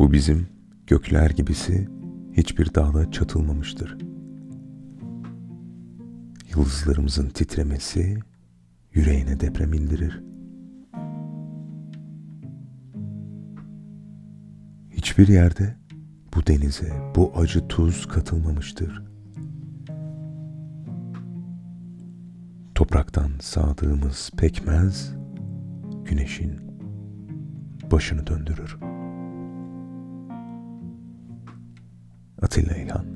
Bu bizim gökler gibisi hiçbir dağda çatılmamıştır. Yıldızlarımızın titremesi yüreğine deprem indirir. Hiçbir yerde bu denize bu acı tuz katılmamıştır. Topraktan sağdığımız pekmez güneşin başını döndürür. Attila kann.